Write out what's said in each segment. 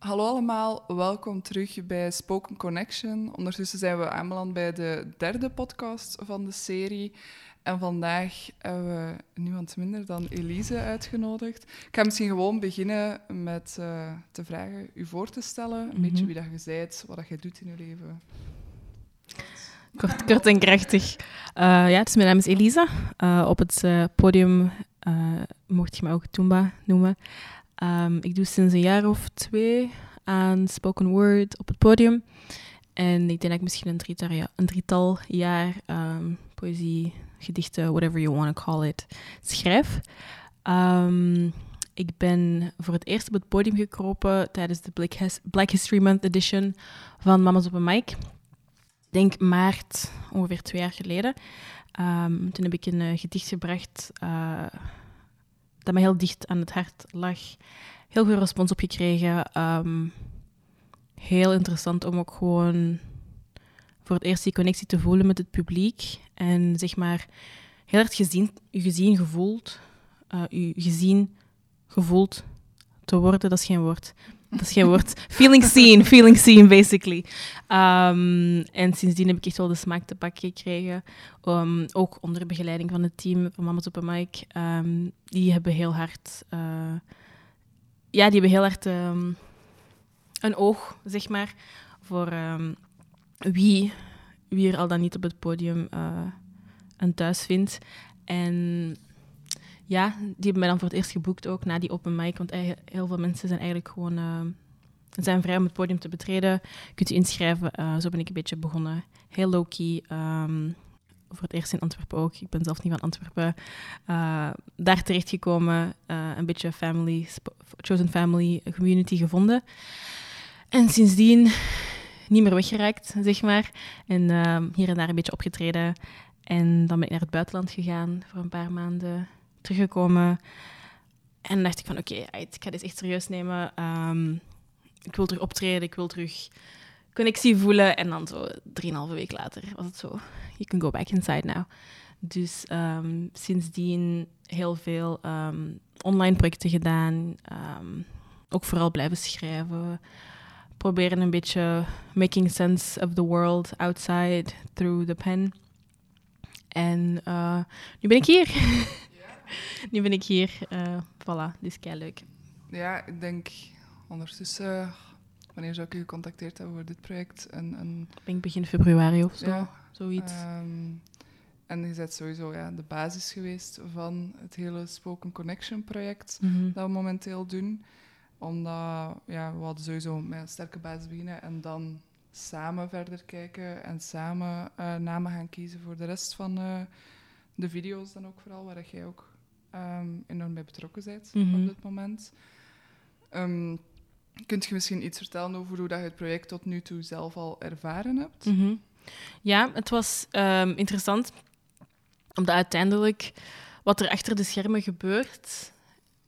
Hallo allemaal, welkom terug bij Spoken Connection. Ondertussen zijn we aanbeland bij de derde podcast van de serie. En vandaag hebben we niemand minder dan Elise uitgenodigd. Ik ga misschien gewoon beginnen met uh, te vragen u voor te stellen. Een mm -hmm. beetje wie dat je bent, wat dat je doet in je leven. Kort, kort en krachtig. Uh, ja, is mijn naam is Elisa. Uh, op het podium mocht je me ook Toomba noemen. Um, ik doe sinds een jaar of twee aan spoken word op het podium. En ik denk dat ik misschien een drietal, een drietal jaar um, poëzie, gedichten, whatever you want to call it, schrijf. Um, ik ben voor het eerst op het podium gekropen tijdens de Black, His Black History Month edition van Mama's op een Mic. Denk maart, ongeveer twee jaar geleden. Toen heb ik een uh, gedicht gebracht uh, dat me heel dicht aan het hart lag. Heel veel respons op gekregen. Um, heel interessant om ook gewoon voor het eerst die connectie te voelen met het publiek. En zeg maar heel erg gezien, gezien gevoeld. Uh, gezien, gevoeld te worden, dat is geen woord. Dat is geen woord. Feeling seen, feeling seen, basically. Um, en sindsdien heb ik echt wel de smaak te pakken gekregen. Um, ook onder begeleiding van het team van Mama's op een Mic. Um, die hebben heel hard... Uh, ja, die hebben heel hard een oog, zeg maar, voor wie, wie er al dan niet op het podium uh, een thuis vindt. En ja, die hebben mij dan voor het eerst geboekt ook na die open mic. Want heel veel mensen zijn eigenlijk gewoon uh, zijn vrij om het podium te betreden. Kunt u inschrijven. Uh, zo ben ik een beetje begonnen. Heel low-key. Um, voor het eerst in Antwerpen ook. Ik ben zelf niet van Antwerpen. Uh, daar terechtgekomen. Een beetje family, chosen family community gevonden. En sindsdien niet meer weggeraakt, zeg maar. En uh, hier en daar een beetje opgetreden. En dan ben ik naar het buitenland gegaan voor een paar maanden teruggekomen. En dacht ik van, oké, ik ga dit echt serieus nemen. Um, ik wil terug optreden, ik wil terug connectie voelen. En dan zo drieënhalve week later was het zo, you can go back inside now. Dus um, sindsdien heel veel um, online projecten gedaan. ook vooral blijven schrijven. Proberen een beetje making sense of the world outside through the pen. En uh, nu ben ik hier. nu ben ik hier. Uh, voilà, dit is kei leuk. Ja, ik denk ondertussen, wanneer zou ik u gecontacteerd hebben voor dit project? Een, een... Ik denk begin februari of zo, ja, zoiets. Um, en je bent sowieso ja, de basis geweest van het hele Spoken Connection project mm -hmm. dat we momenteel doen. Omdat ja, we hadden sowieso met een sterke basis beginnen en dan samen verder kijken en samen uh, namen gaan kiezen voor de rest van uh, de video's dan ook vooral, waar jij ook um, enorm bij betrokken bent mm -hmm. op dit moment. Um, kunt je misschien iets vertellen over hoe dat je het project tot nu toe zelf al ervaren hebt? Mm -hmm. Ja, het was um, interessant, omdat uiteindelijk wat er achter de schermen gebeurt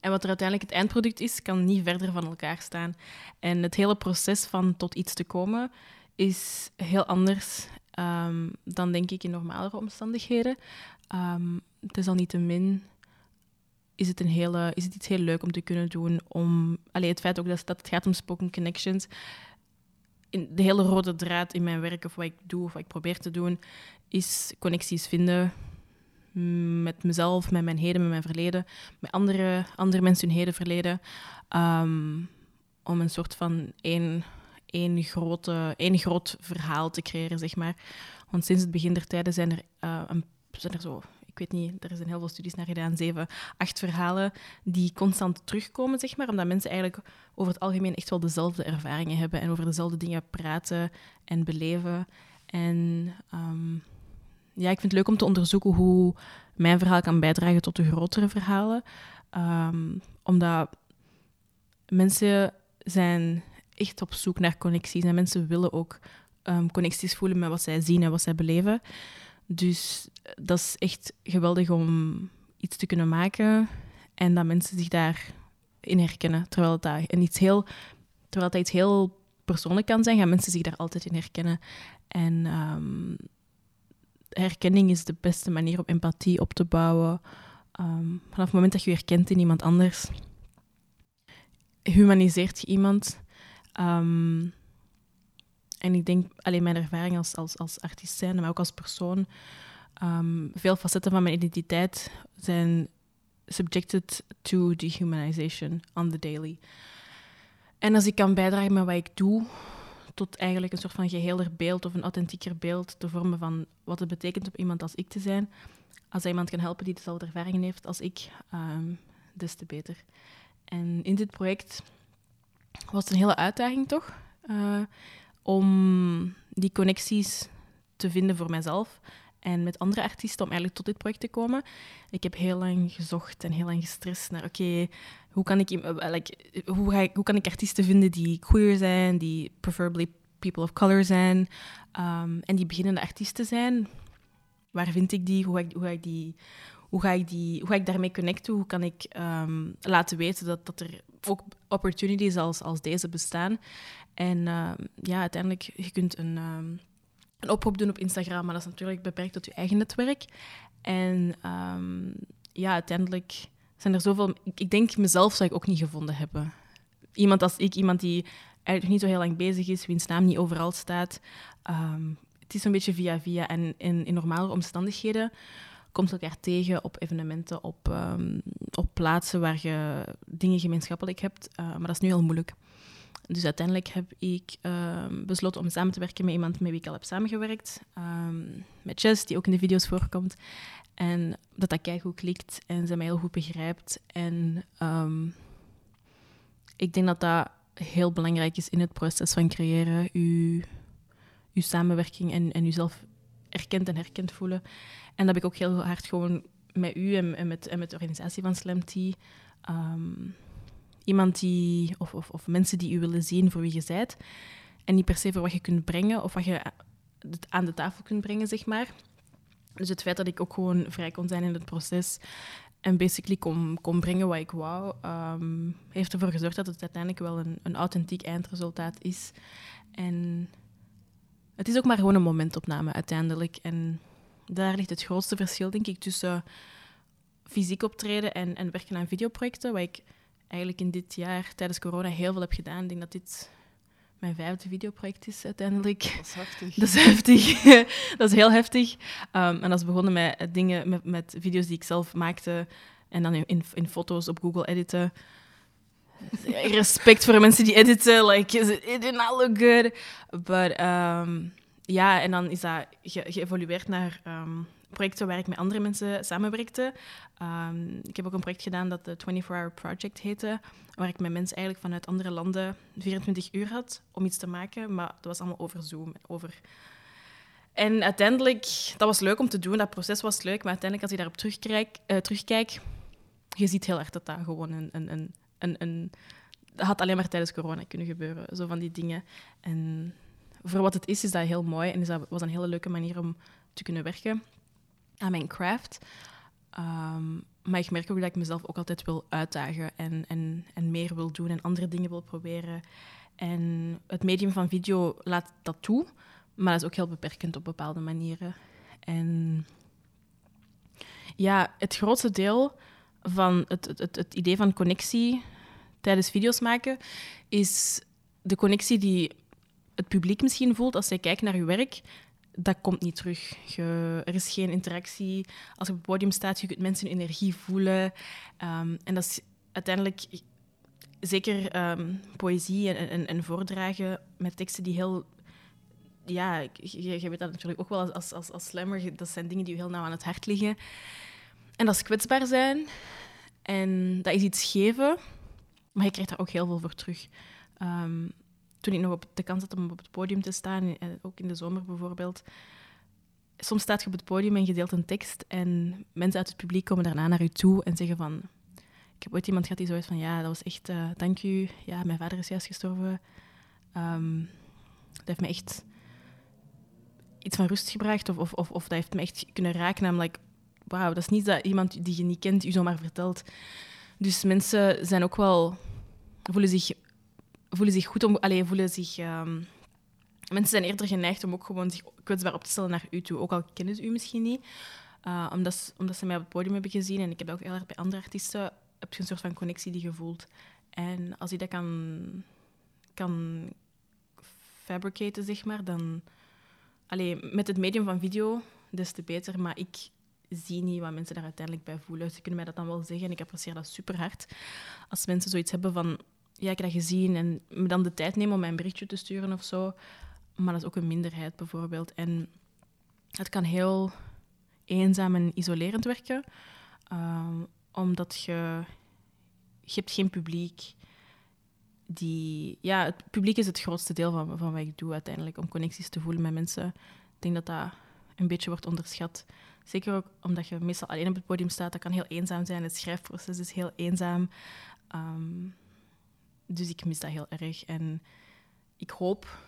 en wat er uiteindelijk het eindproduct is, kan niet verder van elkaar staan. En het hele proces van tot iets te komen is heel anders um, dan denk ik in normalere omstandigheden. Um, het is al niet te min is het, een hele, is het iets heel leuk om te kunnen doen. Om, allee, het feit ook dat, het gaat om spoken connections. In de hele rode draad in mijn werk, of wat ik doe, of wat ik probeer te doen, is connecties vinden met mezelf, met mijn heden, met mijn verleden, met andere, andere mensen hun heden, verleden. Um, om een soort van één, één, grote, één groot verhaal te creëren, zeg maar. Want sinds het begin der tijden zijn er, uh, een, zijn er zo ik weet niet, er zijn heel veel studies naar gedaan, zeven, acht verhalen die constant terugkomen, zeg maar, omdat mensen eigenlijk over het algemeen echt wel dezelfde ervaringen hebben en over dezelfde dingen praten en beleven. En um, ja, ik vind het leuk om te onderzoeken hoe mijn verhaal kan bijdragen tot de grotere verhalen. Um, omdat mensen zijn echt op zoek naar connecties en mensen willen ook um, connecties voelen met wat zij zien en wat zij beleven. Dus dat is echt geweldig om iets te kunnen maken en dat mensen zich daarin herkennen. Terwijl het, daar iets heel, terwijl het iets heel persoonlijk kan zijn, gaan mensen zich daar altijd in herkennen. En um, herkenning is de beste manier om empathie op te bouwen. Um, vanaf het moment dat je je herkent in iemand anders, humaniseert je iemand. Ehm, en ik denk, alleen mijn ervaring als, als, als artiest zijn, maar ook als persoon, um, veel facetten van mijn identiteit zijn subjected to dehumanization on the daily. En als ik kan bijdragen met wat ik doe, tot eigenlijk een soort van geheelder beeld of een authentieker beeld te vormen van wat het betekent om iemand als ik te zijn, als iemand kan helpen die dezelfde ervaringen heeft als ik, um, des te beter. En in dit project was het een hele uitdaging toch? Uh, om die connecties te vinden voor mijzelf en met andere artiesten om eigenlijk tot dit project te komen. Ik heb heel lang gezocht en heel lang gestrest naar, oké, hoe, kan ik, eh, hoe, ga ik, hoe kan ik artiesten vinden die queer zijn, die preferably people of color zijn, um, en die beginnende artiesten zijn. Waar vind ik die? Hoe ga ik, hoe ga ik die... Hoe ga, ik die, hoe ga ik daarmee connecten? Hoe kan ik um, laten weten dat, dat er ook opportunities als, als deze bestaan? En uh, ja, uiteindelijk, je kunt een, um, een oproep doen op Instagram, maar dat is natuurlijk beperkt tot je eigen netwerk. En um, ja, uiteindelijk zijn er zoveel... Ik, denk, mezelf zou ik ook niet gevonden hebben. Iemand als ik, iemand die eigenlijk niet zo heel lang bezig is, wiens naam niet overal staat. Het is een beetje via via. En in, in normale omstandigheden komt elkaar tegen op evenementen, op, um, op plaatsen waar je dingen gemeenschappelijk hebt. Uh, maar dat is nu heel moeilijk. Dus uiteindelijk heb ik um, besloten om samen te werken met iemand met wie ik al heb samengewerkt. Um, met Jess, die ook in de video's voorkomt. En dat dat keigoed klikt en ze mij heel goed begrijpt. En ik denk dat dat heel belangrijk is in het proces van creëren. Uw, uw samenwerking en, en uzelf erkend en herkend voelen. En dat heb ik ook heel hard gewoon met u en, met, en met de organisatie van Slam Tea iemand die, of, of, of mensen die u willen zien voor wie je bent. En niet per se voor wat je kunt brengen of wat je aan de tafel kunt brengen, zeg maar. Dus het feit dat ik ook gewoon vrij kon zijn in het proces en basically kon, kon brengen wat ik wou, um, heeft ervoor gezorgd dat het uiteindelijk wel een, een authentiek eindresultaat is. En het is ook maar gewoon een momentopname uiteindelijk. En daar ligt het grootste verschil, denk ik, tussen fysiek optreden en, en werken aan videoprojecten, wat ik eigenlijk in dit jaar tijdens corona heel veel heb gedaan. Ik denk dat dit mijn vijfde videoproject is uiteindelijk. Dat is heftig. Dat is heftig. dat is heel heftig. Um, en dat is begonnen met dingen, met, met video's die ik zelf maakte en dan in, in foto's op Google editen. Respect voor mensen die editen. Like, it did not look good. But, ja, en dan is dat ge geëvolueerd naar um, projecten waar ik met andere mensen samenwerkte. Um, ik heb ook een project gedaan dat de 24-hour project heette, waar ik met mensen eigenlijk vanuit andere landen 24 uur had om iets te maken, maar dat was allemaal over Zoom. Over... En uiteindelijk, dat was leuk om te doen, dat proces was leuk, maar uiteindelijk als je daarop terugkijk, uh, terugkijk je ziet heel erg dat dat gewoon een, een, een, dat had alleen maar tijdens corona kunnen gebeuren, zo van die dingen. En voor wat het is, is dat heel mooi en is dat was een hele leuke manier om te kunnen werken aan mijn craft. Um, maar ik merk ook dat ik mezelf ook altijd wil uitdagen en, en, en meer wil doen en andere dingen wil proberen. En het medium van video laat dat toe, maar dat is ook heel beperkend op bepaalde manieren. En ja, het grootste deel van het, het, het, idee van connectie tijdens video's maken is de connectie die het publiek misschien voelt als zij kijken naar je werk dat komt niet terug. Er is geen interactie. Als je op het podium staat, je kunt mensen hun energie voelen. Um, en dat is uiteindelijk zeker um, poëzie en, en, en, voordragen met teksten die heel... Ja, je, je weet dat natuurlijk ook wel als, als, als slammer. Dat zijn dingen die je heel nauw aan het hart liggen. En dat is kwetsbaar zijn. En dat is iets geven. Maar je krijgt daar ook heel veel voor terug. Um, toen ik nog op de kans had om op het podium te staan, eh, ook in de zomer bijvoorbeeld, soms staat je op het podium en je deelt een tekst en mensen uit het publiek komen daarna naar je toe en zeggen van... Ik heb ooit iemand gehad die zo is van, ja, dat was echt, uh, dank u. Ja, mijn vader is juist gestorven. Um, dat heeft me echt iets van rust gebracht of, of, of, of dat heeft me echt kunnen raken. Namelijk, dat is niet dat iemand die je niet kent u zomaar vertelt. Dus mensen zijn ook wel, voelen zich voelen zich goed om... Allee, voelen zich... Um, mensen zijn eerder geneigd om ook gewoon zich kwetsbaar op te stellen naar u toe. Ook al kennen ze u misschien niet. Uh, omdat, omdat ze mij op het podium hebben gezien. En ik heb dat ook heel erg bij andere artiesten. Heb je een soort van connectie die je voelt. En als je dat kan, kan fabricaten, zeg maar, dan... Allee, met het medium van video, des te beter. Maar ik zie niet wat mensen daar uiteindelijk bij voelen. Ze kunnen mij dat dan wel zeggen en ik apprecieer dat super hard. Als mensen zoiets hebben van, ja, ik heb dat gezien en me dan de tijd nemen om mij een berichtje te sturen of zo. Maar dat is ook een minderheid bijvoorbeeld. En het kan heel eenzaam en isolerend werken, ehm, omdat je, je hebt geen publiek die... Ja, het publiek is het grootste deel van, van wat ik doe uiteindelijk, om connecties te voelen met mensen. Ik denk dat dat een beetje wordt onderschat. Zeker ook omdat je meestal alleen op het podium staat. Dat kan heel eenzaam zijn. Het schrijfproces is heel eenzaam. Ehm, dus ik mis dat heel erg. En ik hoop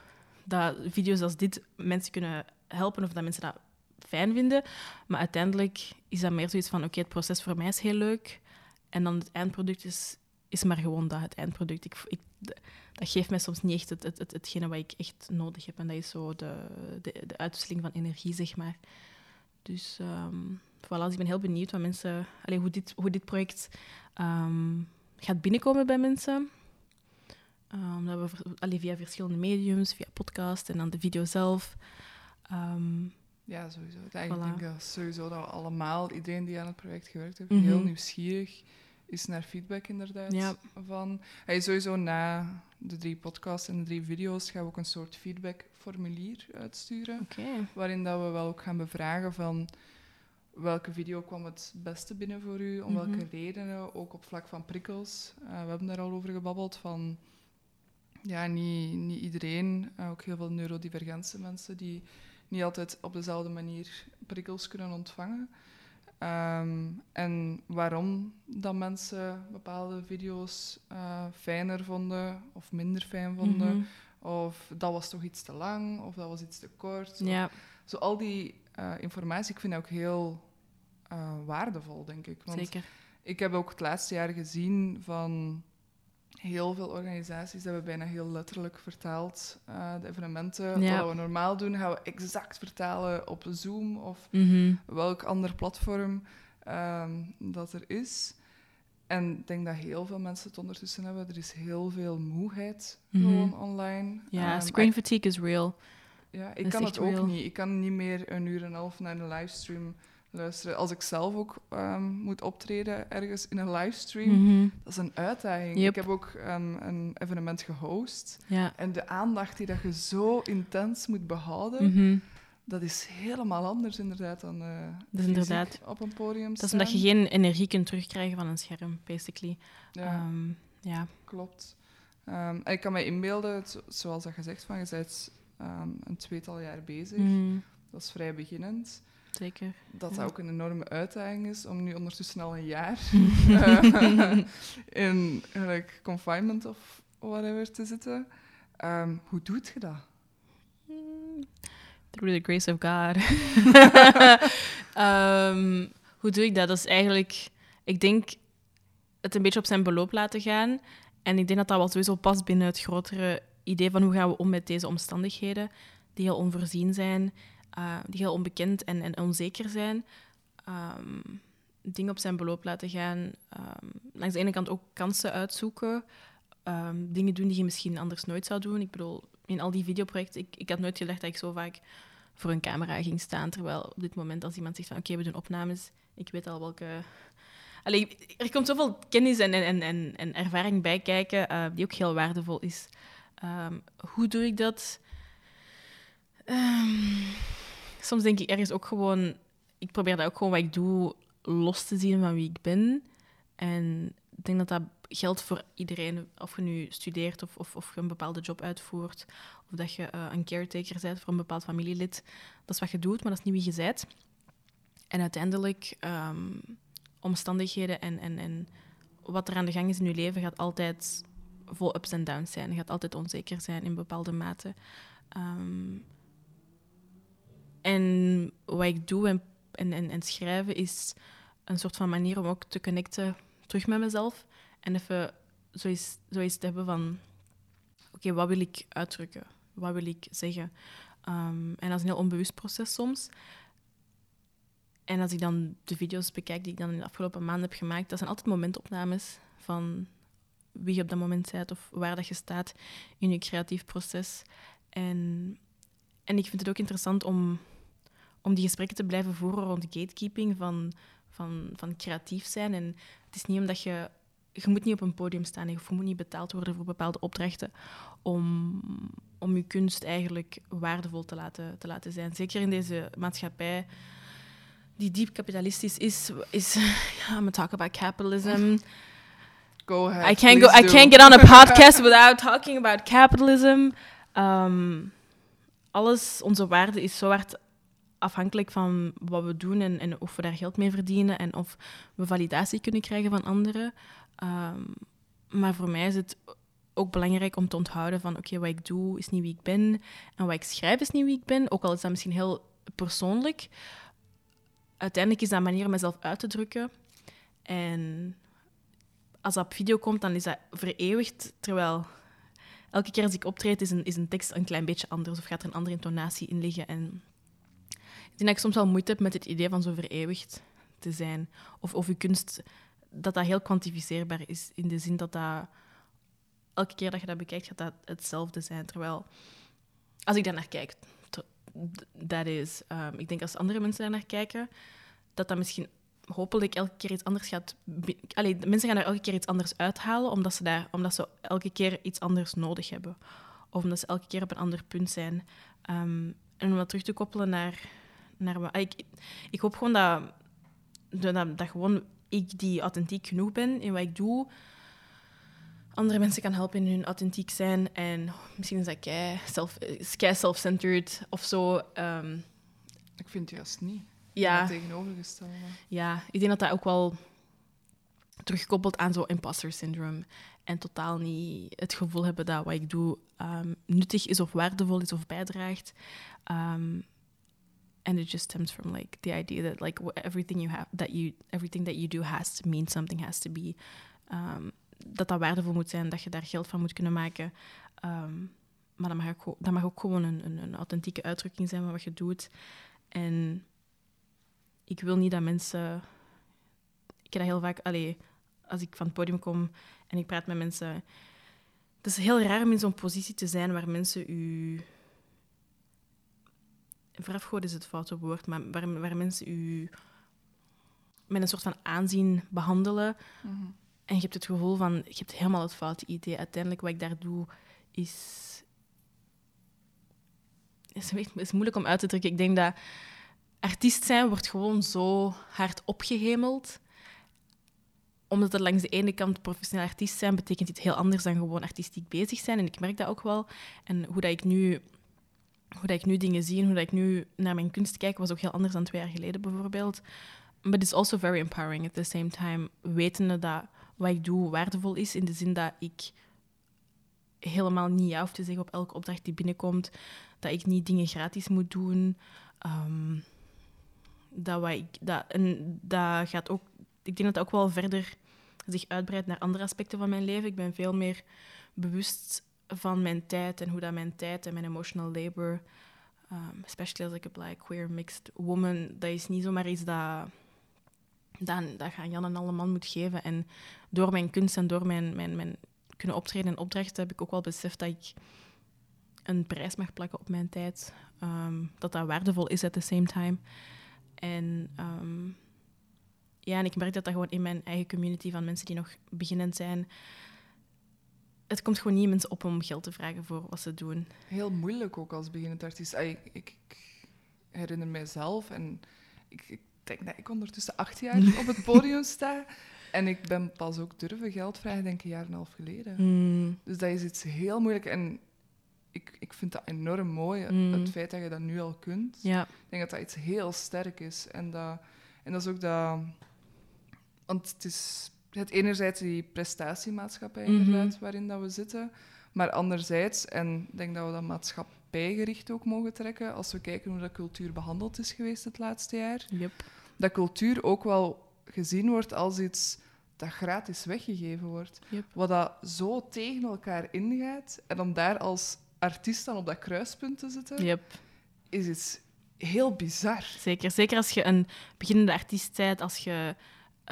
dat video's als dit mensen kunnen helpen of dat mensen dat fijn vinden. Maar uiteindelijk is dat meer zoiets van: oké, het proces voor mij is heel leuk. En dan het eindproduct is, is maar gewoon dat, het eindproduct. Ik, dat geeft mij soms niet echt het, het, het, hetgene wat ik echt nodig heb. En dat is zo de, de, de uitwisseling van energie, zeg maar. Dus um, voilà, ik ben heel benieuwd wat mensen, allez, hoe, dit, hoe dit project um, gaat binnenkomen bij mensen. Um, dat we allee, via verschillende mediums, via podcast en dan de video zelf. ja, sowieso. Ik denk dat sowieso dat we allemaal, iedereen die aan het project gewerkt heeft, heel mhm. nieuwsgierig is naar feedback inderdaad. Ja. Van, hij sowieso na de drie podcasts en de drie video's gaan we ook een soort feedbackformulier uitsturen. Waarin dat we wel ook gaan bevragen van welke video kwam het beste binnen voor u, om welke mhm. redenen, ook op vlak van prikkels. Uh, we hebben daar al over gebabbeld van ja, niet, niet iedereen, uh, ook heel veel neurodivergente mensen die niet altijd op dezelfde manier prikkels kunnen ontvangen. Ehm, en waarom dat mensen bepaalde video's uh, fijner vonden of minder fijn vonden. Mhm. Of dat was toch iets te lang, of dat was iets te kort. Ja. Zo al die uh, informatie, ik vind dat ook heel uh, waardevol, denk ik. Want Zeker. Ik heb ook het laatste jaar gezien van heel veel organisaties hebben bijna heel letterlijk vertaald uh, de evenementen. Ja. Wat we normaal doen, gaan we exact vertalen op Zoom of mhm. welk ander platform um, dat er is. En ik denk dat heel veel mensen het ondertussen hebben. Er is heel veel moeheid mm gewoon online. Ja, um, screen fatigue is real. Ja, ik kan het ook niet. Ik kan niet meer een uur en een half naar een livestream luisteren. Als ik zelf ook um, moet optreden ergens in een livestream, mm dat is een uitdaging. Ik heb ook um, een evenement gehost. Ja. En de aandacht die dat je zo intens moet behouden, mm dat is helemaal anders inderdaad dan uh, dus inderdaad. op een podium Dat is omdat je geen energie kunt terugkrijgen van een scherm, basically. Ja, um, ja. klopt. en ik kan me inbeelden, zoals dat gezegd, van je bent een tweetal jaar bezig. Mhm. Dat is vrij beginnend. Zeker. Dat dat ook een enorme uitdaging is om nu ondertussen al een jaar uh, in like, confinement of whatever te zitten. Um, hoe doet je dat? Through the grace of God. um, hoe doe ik dat? Dat is eigenlijk, ik denk, het een beetje op zijn beloop laten gaan. En ik denk dat dat wel sowieso past binnen het grotere idee van hoe gaan we om met deze omstandigheden, die heel onvoorzien zijn uh, die heel onbekend en, en onzeker zijn. Um, dingen op zijn beloop laten gaan. Um, langs de ene kant ook kansen uitzoeken. Um, dingen doen die je misschien anders nooit zou doen. Ik bedoel, in al die videoprojecten, ik, ik had nooit gedacht dat ik zo vaak voor een camera ging staan. Terwijl op dit moment, als iemand zegt van oké, we doen opnames, ik weet al welke. Allee, er komt zoveel kennis en, en, en, en ervaring bij kijken, uh, die ook heel waardevol is. hoe doe ik dat? Soms denk ik ergens ook gewoon... Ik probeer dat ook gewoon wat ik doe los te zien van wie ik ben. En ik denk dat dat geldt voor iedereen. Of je nu studeert of, of, of je een bepaalde job uitvoert. Of dat je uh, een caretaker bent voor een bepaald familielid. Dat is wat je doet, maar dat is niet wie je bent. En uiteindelijk, um, omstandigheden en, en, en wat er aan de gang is in je leven gaat altijd vol ups en downs zijn. Je gaat altijd onzeker zijn in bepaalde mate. Um, en wat ik doe en, en, en, schrijven is een soort van manier om ook te connecten terug met mezelf. En even zoiets, zoiets te hebben van... Oké, wat wil ik uitdrukken? Wat wil ik zeggen? Um, en dat is een heel onbewust proces soms. En als ik dan de video's bekijk die ik dan in de afgelopen maanden heb gemaakt, dat zijn altijd momentopnames van wie je op dat moment bent of waar dat je staat in je creatief proces. En, en ik vind het ook interessant om, om die gesprekken te blijven voeren rond gatekeeping van, van, van creatief zijn. En het is niet omdat je... Je moet niet op een podium staan en je moet niet betaald worden voor bepaalde opdrachten om, om je kunst eigenlijk waardevol te laten, te laten zijn. Zeker in deze maatschappij die diep kapitalistisch is, is I'm gonna talk about capitalism. Go ahead. I can't go. I can't get on a podcast without talking about capitalism. Um, alles, onze waarde is zo hard afhankelijk van wat we doen en, of we daar geld mee verdienen en of we validatie kunnen krijgen van anderen. Um, maar voor mij is het ook belangrijk om te onthouden van oké, wat ik doe is niet wie ik ben en wat ik schrijf is niet wie ik ben, ook al is dat misschien heel persoonlijk uiteindelijk is dat een manier om mezelf uit te drukken. En als dat op video komt, dan is dat vereeuwigd. Terwijl elke keer als ik optreed, is een, is een tekst een klein beetje anders of gaat er een andere intonatie in liggen. En ik denk dat ik soms wel moeite heb met het idee van zo vereeuwigd te zijn. Of, of je kunst, dat dat heel kwantificeerbaar is. In de zin dat dat elke keer dat je dat bekijkt, gaat dat hetzelfde zijn. Terwijl als ik daar naar kijk, dat is. Um, ik denk als andere mensen daar naar kijken, dat dat misschien hopelijk elke keer iets anders gaat. Allee, mensen gaan er elke keer iets anders uithalen, omdat ze, daar, omdat ze elke keer iets anders nodig hebben. Of omdat ze elke keer op een ander punt zijn. Um, en om dat terug te koppelen naar. Naar ik, ik hoop gewoon dat, dat, dat gewoon ik die authentiek genoeg ben in wat ik doe andere mensen kan helpen in hun authentiek zijn. En misschien is dat kei self-centered of zo. Um, ik vind het juist niet. Ja. Tegenovergestelde. Ja, ik denk dat dat ook wel terugkoppelt aan zo'n imposter syndrome. En totaal niet het gevoel hebben dat wat ik doe um, nuttig is of waardevol is of bijdraagt. Um, and it just stems from like the idea that like everything you have that you everything that you do has to mean something has to be um, dat dat waardevol moet zijn, dat je daar geld van moet kunnen maken. Ehm, maar dat mag, ook, dat mag ook gewoon een, een, een, authentieke uitdrukking zijn van wat je doet. En ik wil niet dat mensen. Ik heb dat heel vaak. Allee, als ik van het podium kom en ik praat met mensen. Het is heel raar om in zo'n positie te zijn waar mensen u. Verafgoden is het foute woord, maar waar, waar mensen u met een soort van aanzien behandelen. Mhm. En je hebt het gevoel van, je hebt helemaal het foute idee. Uiteindelijk, wat ik daar doe, is... is, is moeilijk om uit te drukken. Ik denk dat artiest zijn wordt gewoon zo hard opgehemeld. Omdat het langs de ene kant professioneel artiest zijn, betekent iets heel anders dan gewoon artistiek bezig zijn. En ik merk dat ook wel. En hoe dat ik nu hoe dat ik nu dingen zie en hoe dat ik nu naar mijn kunst kijk, was ook heel anders dan twee jaar geleden bijvoorbeeld. But it's also very empowering at the same time, wetende dat wat ik doe waardevol is. In de zin dat ik helemaal niet ja hoef te zeggen op elke opdracht die binnenkomt. Dat ik niet dingen gratis moet doen. Um, dat, wat ik, dat, en dat gaat ook, ik denk dat dat ook wel verder zich uitbreidt naar andere aspecten van mijn leven. Ik ben veel meer bewust van mijn tijd en hoe dat mijn tijd en mijn emotional labor, um, especially als ik een black, queer, mixed woman, dat is niet zomaar iets dat dan, dat gaan Jan en alle man moet geven. En door mijn kunst en door mijn, mijn, mijn kunnen optreden en opdrachten heb ik ook wel beseft dat ik een prijs mag plakken op mijn tijd. Um, dat dat waardevol is at the same time. En um, ja, en ik merk dat dat gewoon in mijn eigen community van mensen die nog beginnend zijn. Het komt gewoon niet mensen op om geld te vragen voor wat ze doen. Heel moeilijk ook als beginnend artiest. Ik, ik, ik herinner mijzelf en ik denk dat ik ondertussen acht jaar op het podium sta. En ik ben pas ook durven geld vragen, denk ik, een jaar en een half geleden. Hmm. Dus dat is iets heel moeilijk. En ik, ik vind dat enorm mooi, het hmm. feit dat je dat nu al kunt. Ja. Ik denk dat dat iets heel sterk is. En dat, en dat is ook dat... Want het is het enerzijds die prestatiemaatschappij, mhm. waarin dat we zitten. Maar anderzijds, en ik denk dat we dat maatschappijgericht ook mogen trekken, als we kijken hoe dat cultuur behandeld is geweest het laatste jaar. Yep dat cultuur ook wel gezien wordt als iets dat gratis weggegeven wordt. Wat dat zo tegen elkaar ingaat. En om daar als artiest dan op dat kruispunt te zitten, yep. is iets heel bizar. Zeker. Zeker als je een beginnende artiest bent, als je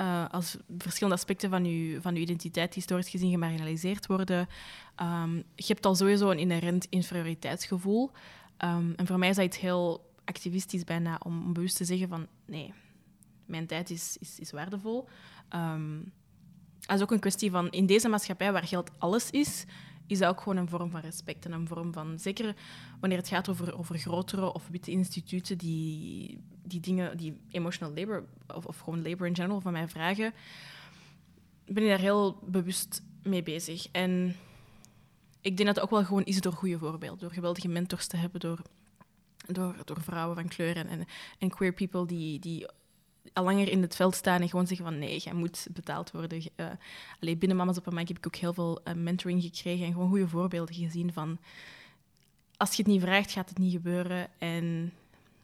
uh, als verschillende aspecten van je, van uw identiteit historisch gezien gemarginaliseerd worden. Um, je hebt al sowieso een inherent inferioriteitsgevoel. Um, en voor mij is dat heel activistisch bijna om, om bewust te zeggen van nee, mijn tijd is, is, is waardevol. Um, dat is ook een kwestie van in deze maatschappij waar geld alles is, is dat ook gewoon een vorm van respect en een vorm van, zeker wanneer het gaat over, over grotere of witte instituten die, die dingen, die emotional labor of, of gewoon labor in general van mij vragen, ben ik daar heel bewust mee bezig. En ik denk dat het ook wel gewoon is door goede voorbeelden, door geweldige mentors te hebben, door, door, vrouwen van kleur en, en, en queer people die, die al langer in het veld staan en gewoon zeggen van nee, jij moet betaald worden. Uh, alleen binnen Mama's op een Mic heb ik ook heel veel uh, mentoring gekregen en gewoon goede voorbeelden gezien van als je het niet vraagt, gaat het niet gebeuren. En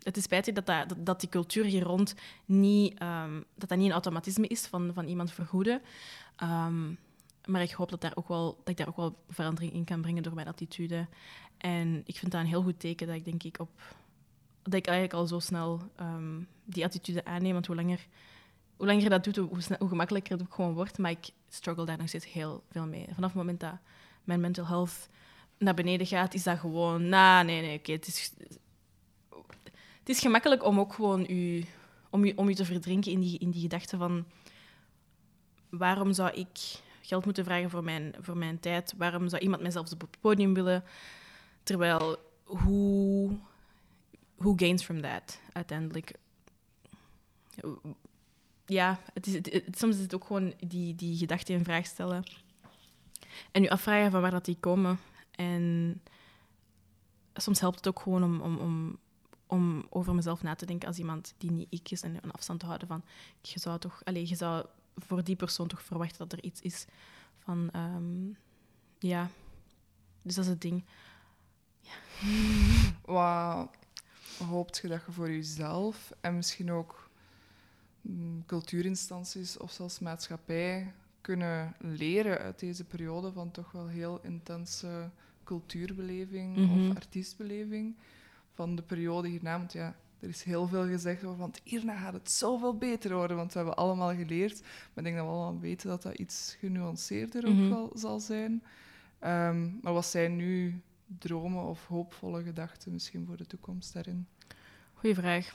het is spijtig dat, dat, dat die cultuur hier rond niet, um, dat dat niet een automatisme is van, van iemand vergoeden. Um, maar ik hoop dat, daar ook wel, dat ik daar ook wel verandering in kan brengen door mijn attitude. En ik vind dat een heel goed teken dat ik denk ik op dat ik eigenlijk al zo snel um, die attitude aanneem. Want hoe langer, hoe langer je dat doet, hoe, hoe gemakkelijker het ook gewoon wordt. Maar ik struggle daar nog steeds heel veel mee. Vanaf het moment dat mijn mental health naar beneden gaat, is dat gewoon... Nah, nee, nee, oké. het, is, het is gemakkelijk om ook gewoon u, om je, om je te verdrinken in die, in die gedachte van... Waarom zou ik geld moeten vragen voor mijn, voor mijn tijd? Waarom zou iemand mij zelfs op het podium willen? Terwijl, hoe who gains from that uiteindelijk? Ja, het is, soms is het ook gewoon die, die gedachten in vraag stellen. En je afvragen van waar dat die komen. En soms helpt het ook gewoon om, om, om, om over mezelf na te denken als iemand die niet ik is en een afstand te houden van je zou toch, allez, je zou voor die persoon toch verwachten dat er iets is van um, ja. Dus dat is het ding. Ja. Wauw hoopt je dat je voor jezelf en misschien ook mm, cultuurinstanties of zelfs maatschappij kunnen leren uit deze periode van toch wel heel intense cultuurbeleving of mhm. artiestbeleving van de periode hierna. Want ja, er is heel veel gezegd over, want hierna gaat het zoveel beter worden, want we hebben allemaal geleerd. Maar ik denk dat we allemaal weten dat dat iets genuanceerder ook mhm. wel zal zijn. Ehm, maar wat zijn nu dromen of hoopvolle gedachten misschien voor de toekomst daarin? Goeie vraag.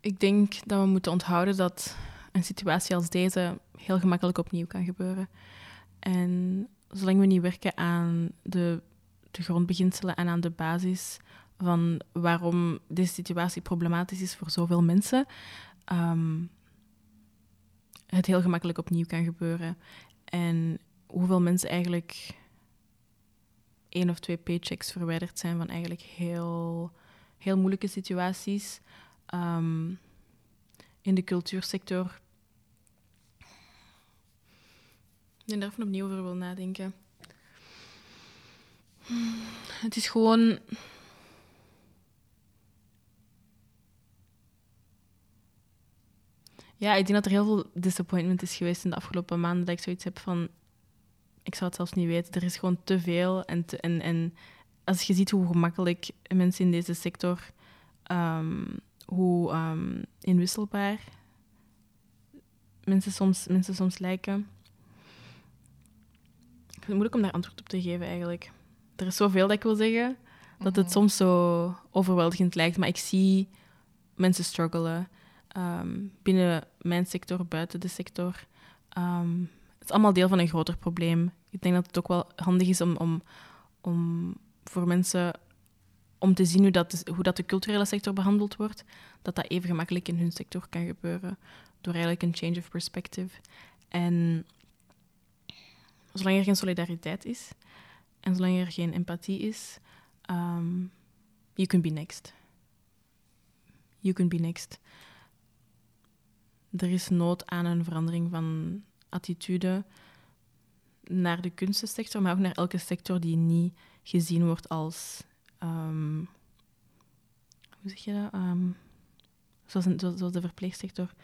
Ik denk dat we moeten onthouden dat een situatie als deze heel gemakkelijk opnieuw kan gebeuren. En zolang we niet werken aan de, de grondbeginselen en aan de basis van waarom deze situatie problematisch is voor zoveel mensen, um, het heel gemakkelijk opnieuw kan gebeuren. En hoeveel mensen eigenlijk één of twee paychecks verwijderd zijn van eigenlijk heel, heel moeilijke situaties. Ehm, in de cultuursector. Ik denk daar even opnieuw over wil nadenken. Het is gewoon. Ja, ik denk dat er heel veel disappointment is geweest in de afgelopen maanden. Dat ik zoiets heb van ik zou het zelfs niet weten. Er is gewoon te veel. En, en, en als je ziet hoe gemakkelijk mensen in deze sector, um, hoe um, inwisselbaar mensen soms, mensen soms lijken. Ik vind het moeilijk om daar antwoord op te geven eigenlijk. Er is zoveel dat ik wil zeggen, dat het mhm. soms zo overweldigend lijkt. Maar ik zie mensen struggelen. Um, binnen mijn sector, buiten de sector. Um, is allemaal deel van een groter probleem. Ik denk dat het ook wel handig is om, om, om voor mensen om te zien hoe dat, de, hoe dat de culturele sector behandeld wordt, dat dat even gemakkelijk in hun sector kan gebeuren door eigenlijk een change of perspective. En zolang er geen solidariteit is en zolang er geen empathie is, um, you can be next. You can be next. Er is nood aan een verandering van attitude naar de kunstensector, maar ook naar elke sector die niet gezien wordt als. Um, hoe zeg je dat? Um, zoals, de verpleegsector.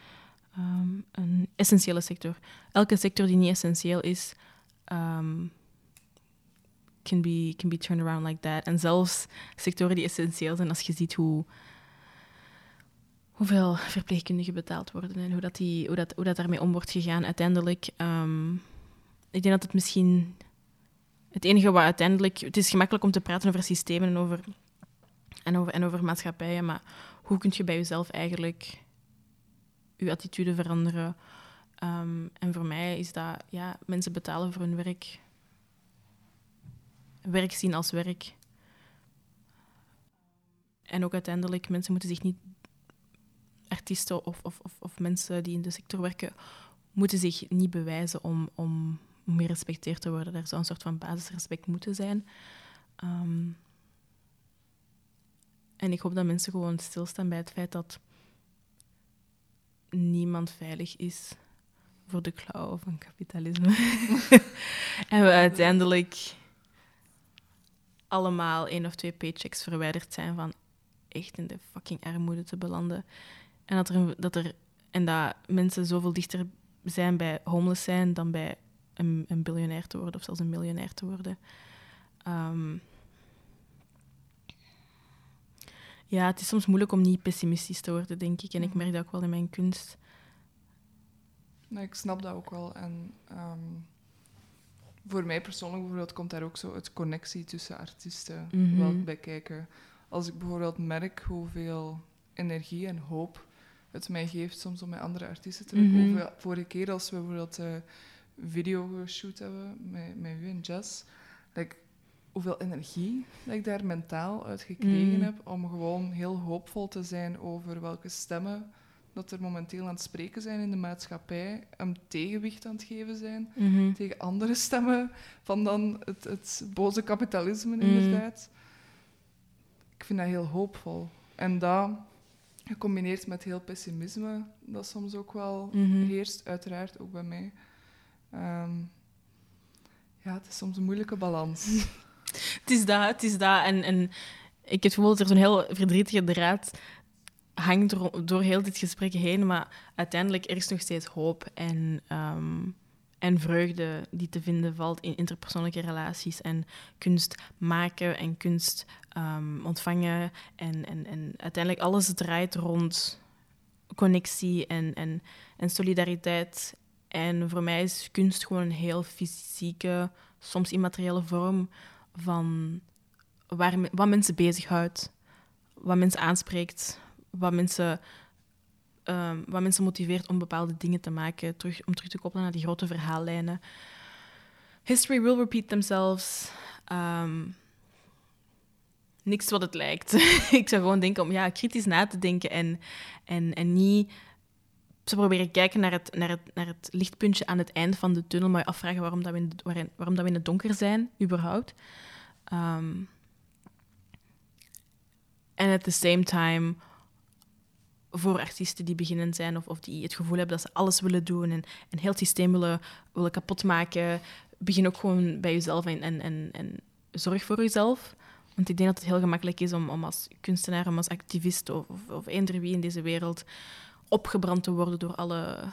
Um, een essentiële sector. Elke sector die niet essentieel is, can, be, can be turned around like that. En zelfs sectoren die essentieel zijn, als je ziet hoe hoeveel verpleegkundigen betaald worden en hoe dat, die, hoe dat, hoe dat daarmee om wordt gegaan. Uiteindelijk, um, ik denk dat het misschien het enige wat uiteindelijk... Het is gemakkelijk om te praten over systemen en over, en over, en over maatschappijen, maar hoe kun je bij jezelf eigenlijk je attitude veranderen? Um, en voor mij is dat, ja, mensen betalen voor hun werk. Werk zien als werk. En ook uiteindelijk, mensen moeten zich niet artiesten of, of, of, of, mensen die in de sector werken, moeten zich niet bewijzen om, om, om gerespecteerd te worden. Er zou een soort van basisrespect moeten zijn. Ehm, en ik hoop dat mensen gewoon stilstaan bij het feit dat niemand veilig is voor de klauwen van kapitalisme. en we uiteindelijk allemaal één of twee paychecks verwijderd zijn van echt in de fucking armoede te belanden. En dat er, dat er en dat mensen zoveel dichter zijn bij homeless zijn dan bij een, een biljonair te worden of zelfs een miljonair te worden. Um, ja, het is soms moeilijk om niet pessimistisch te worden, denk ik. En ik mhm. merk dat ook wel in mijn kunst. Nee, ik snap dat ook wel. En um, voor mij persoonlijk bijvoorbeeld komt daar ook zo het connectie tussen artiesten mm wel bij kijken. Als ik bijvoorbeeld merk hoeveel energie en hoop het mij geeft soms om met andere artiesten te werken. Mm -hmm. Vorige keer als we bijvoorbeeld uh, video geshoot hebben met, met u en Jess, like, hoeveel energie dat ik daar mentaal uit gekregen mhm. heb om gewoon heel hoopvol te zijn over welke stemmen dat er momenteel aan het spreken zijn in de maatschappij, een tegenwicht aan het geven zijn mhm. tegen andere stemmen van dan het, het boze kapitalisme, mhm. inderdaad. Ik vind dat heel hoopvol. En dat Gecombineerd met heel pessimisme, dat soms ook wel mm heerst, uiteraard ook bij mij. Ehm, ja, het is soms een moeilijke balans. het is dat, het is dat. En, en ik heb het gevoel dat er zo'n heel verdrietige draad hangt door, door heel dit gesprek heen, maar uiteindelijk er is nog steeds hoop en, um, en vreugde die te vinden valt in interpersoonlijke relaties en kunst maken en kunst um, ontvangen. En, en, en uiteindelijk alles draait rond connectie en, en, en solidariteit. En voor mij is kunst gewoon een heel fysieke, soms immateriële vorm van waar, wat mensen bezighoudt, wat mensen aanspreekt, wat mensen, um, wat mensen motiveert om bepaalde dingen te maken, terug, om terug te koppelen naar die grote verhaallijnen. History will repeat themselves. Um, niks wat het lijkt. ik zou gewoon denken om ja, kritisch na te denken en, en, en niet te proberen kijken naar het, naar, het, naar het lichtpuntje aan het eind van de tunnel, maar afvragen waarom, dat we, in, waarom, waarom dat we in het donker zijn, überhaupt. Um, en at the same time, voor artiesten die beginnen zijn of, of die het gevoel hebben dat ze alles willen doen en een heel systeem willen, willen kapotmaken, begin ook gewoon bij jezelf en, en, en, en zorg voor jezelf. Want ik denk dat het heel gemakkelijk is om, om als kunstenaar, om als activist of, of, of eender wie in deze wereld opgebrand te worden door alle,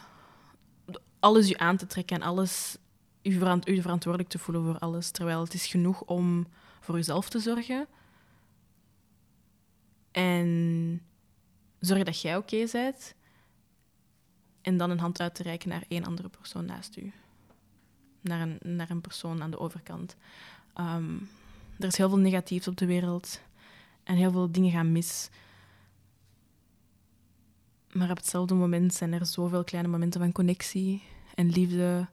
alles u aan te trekken en alles u, verant, u verantwoordelijk te voelen voor alles. Terwijl het is genoeg om voor uzelf te zorgen. En zorg dat jij oké bent. En dan een hand uit te reiken naar één andere persoon naast u. Naar een, naar een persoon aan de overkant. Um, er is heel veel negatiefs op de wereld en heel veel dingen gaan mis. Maar op hetzelfde moment zijn er zoveel kleine momenten van connectie en liefde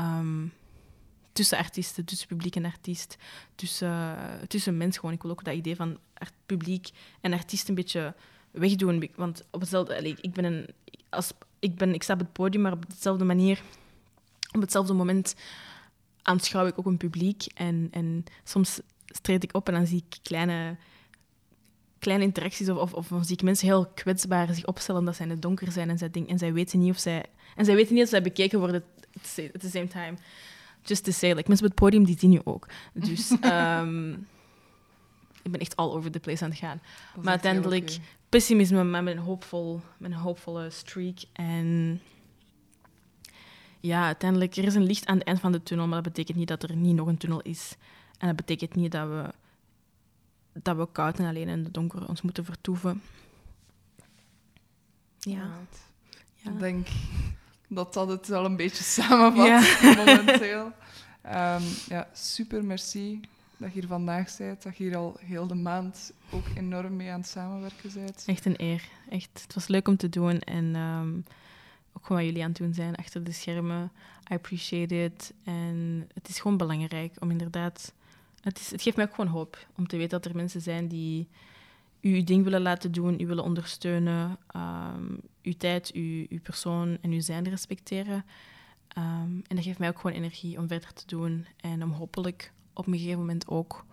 um, tussen artiesten, tussen publiek en artiest, tussen, tussen mensen gewoon. Ik wil ook dat idee van publiek en artiest een beetje wegdoen. Want op hetzelfde, ik ben een, als, ik, ben, ik sta op het podium, maar op dezelfde manier, op hetzelfde moment aanschouw ik ook een publiek. En, en soms treed ik op en dan zie ik kleine, kleine interacties of, of, of zie ik mensen heel kwetsbaar zich opstellen omdat zij in het donker zijn en zij, denk, en zij weten niet of zij... En zij weten niet of zij bekeken worden at the same time. Just to say, like, mensen op het podium, die zien je ook. Dus um, ik ben echt all over the place aan het gaan. Maar uiteindelijk pessimisme, maar met een, hoopvol, met een hoopvolle streak. En ja, uiteindelijk, er is een licht aan het eind van de tunnel, maar dat betekent niet dat er niet nog een tunnel is. En dat betekent niet dat we, dat we koud en alleen in de donker ons moeten vertoeven. Ja. ja. Ik denk dat dat het wel een beetje samenvat momenteel. Um, ja, super merci dat je hier vandaag bent, dat je hier al heel de maand ook enorm mee aan het samenwerken bent. Echt een eer. Echt, het was leuk om te doen en um, ook gewoon wat jullie aan het doen zijn achter de schermen. I appreciate it. En het is gewoon belangrijk om inderdaad... Het, is, het geeft mij ook gewoon hoop om te weten dat er mensen zijn die u uw ding willen laten doen, u willen ondersteunen, um, uw tijd, uw, uw persoon en uw zijn respecteren. Um, en dat geeft mij ook gewoon energie om verder te doen en om hopelijk op een gegeven moment ook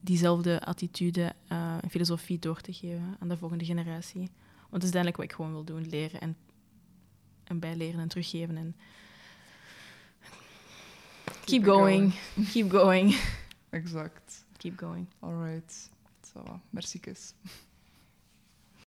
diezelfde attitude uh, en filosofie door te geven aan de volgende generatie. Want dat is uiteindelijk wat ik gewoon wil doen, leren en, en bijleren en teruggeven. En keep, keep going. going. keep going. Exact. Keep going. All right. So. Merci, Kus.